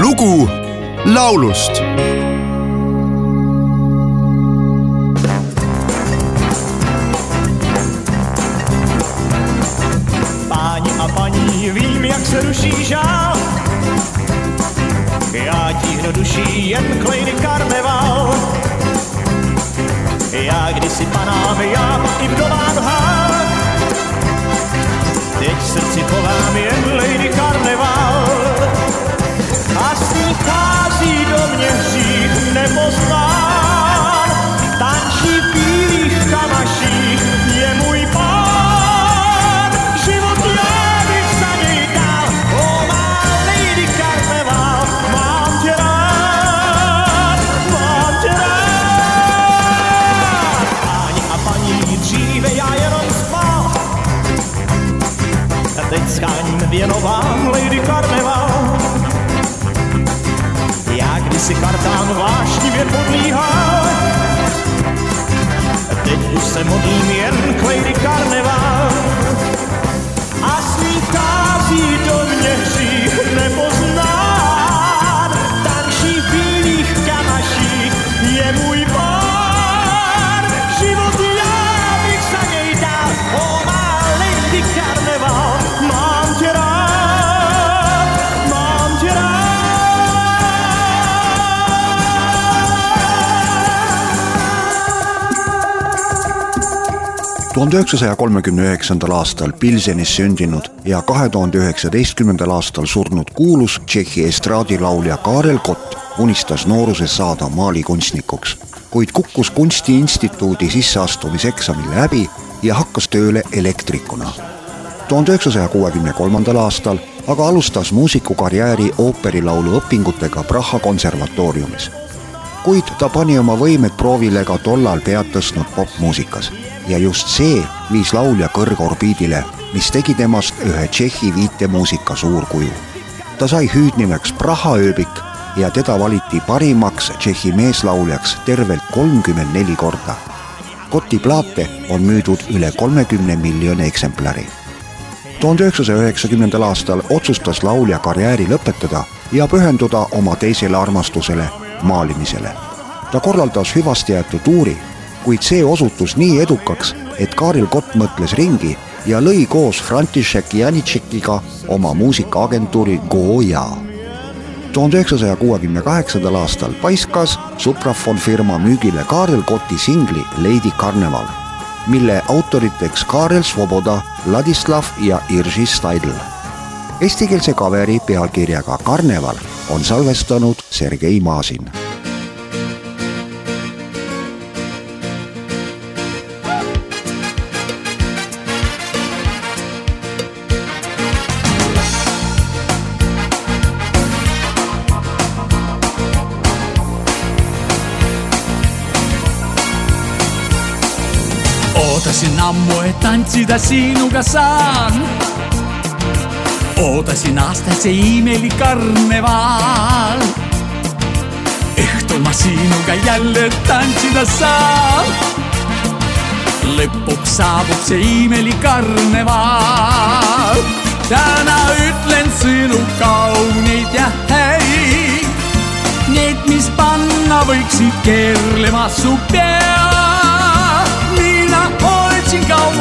lugu laulust Páni a paní, vím, jak se ruší žál. Já tíhnu duší jen klejny karneval. Já kdysi panám, já i vdovám hát. Teď srdci chovám jen lady karneval. A smíchází do mě hřích nepoznán. Tančí v bílých kamaších je můj pán. Život já bych za něj dal, o má lady karneval. Mám tě rád, mám tě rád. Páni a paní, dříve já jenom spal. Teď scháním věnovám Lady Carnival. Já kdysi kartám vášnivě podlíhal, teď už se modlím jen k tuhande üheksasaja kolmekümne üheksandal aastal Pilsenis sündinud ja kahe tuhande üheksateistkümnendal aastal surnud kuulus Tšehhi estraadilaulja Karel Kott unistas nooruses saada maalikunstnikuks, kuid kukkus Kunstiinstituudi sisseastumiseksamil läbi ja hakkas tööle elektrikuna. tuhande üheksasaja kuuekümne kolmandal aastal aga alustas muusikukarjääri ooperilaulu õpingutega Praha konservatooriumis kuid ta pani oma võimed proovile ka tollal pead tõstnud popmuusikas ja just see viis laulja kõrgorbiidile, mis tegi temast ühe Tšehhi viitemuusika suurkuju. ta sai hüüdnimeks Praha ööbik ja teda valiti parimaks Tšehhi meeslauljaks tervelt kolmkümmend neli korda. Koti plaate on müüdud üle kolmekümne miljoni eksemplari tuhande üheksasaja üheksakümnendal aastal otsustas laulja karjääri lõpetada ja pühenduda oma teisele armastusele, maalimisele. ta korraldas hüvasti jäetud tuuri, kuid see osutus nii edukaks, et Kaarel Kott mõtles ringi ja lõi koos František Janitšekiga oma muusikaagentuuri Goja. tuhande üheksasaja kuuekümne kaheksandal aastal paiskas Suprafon firma müügile Kaarel Kotti singli Lady Carnival mille autoriteks Karel Svoboda, Ladislav ja Irži Staidl. Eestikeelse kaveri pealkirjaga Karneval on salvestanud Sergei Masin ootasin ammu, et tantsida sinuga saan. ootasin aastaid see imelik karneval. õhtul ma sinuga jälle tantsida saan. lõpuks saabub see imelik karneval. täna ütlen sõnu kauneid ja häid. Need, mis panna võiksid keerlema su pea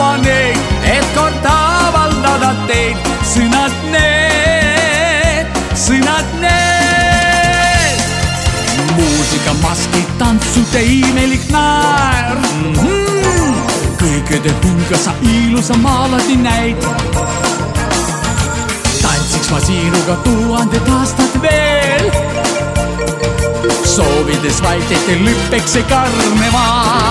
kaua neid, et kord avaldada teid. sõnad need, sõnad need. muusika, maskid, tantsude imelik naer mm. -hmm. kõikide hulga sa ilusam alati näid. tantsiks ma sinuga tuhanded aastad veel soovides vaid, et lõpeks see karneval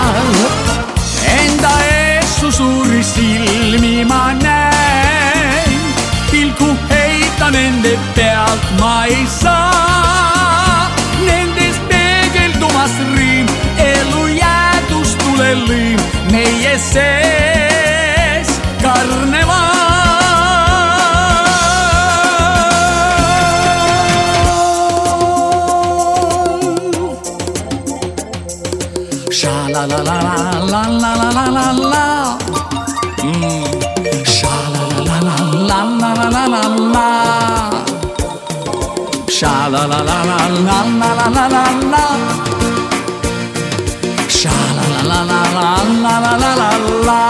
peegeldumas riim, elu jäädus tulelõim meie sees, karneval. Sha la la la la la la la la la la. Mm. Sha la la la la la la la la la la la la la la la.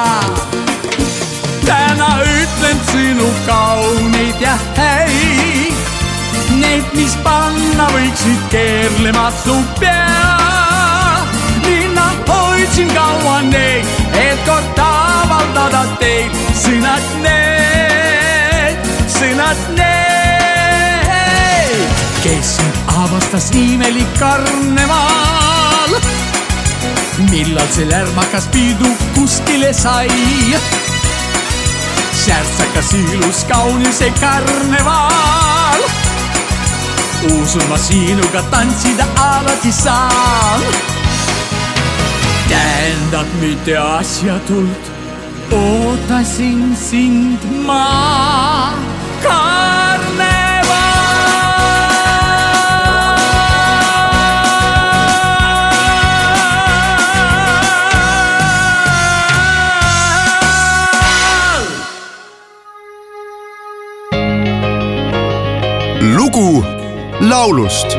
täna ütlen sinu kauneid ja häid, need, mis panna võiksid keerlema su pea. mina hoidsin kaua neid, et kord avaldada teil sõnad need, sõnad need, kes avastas imelik karnemaa millal see lärmakas pidu kuskile sai? särtsakas ilus kaunis see karneval. usun ma sinuga tantsida alati saan. tähendab mitte asjatult, ootasin sind ma lugu laulust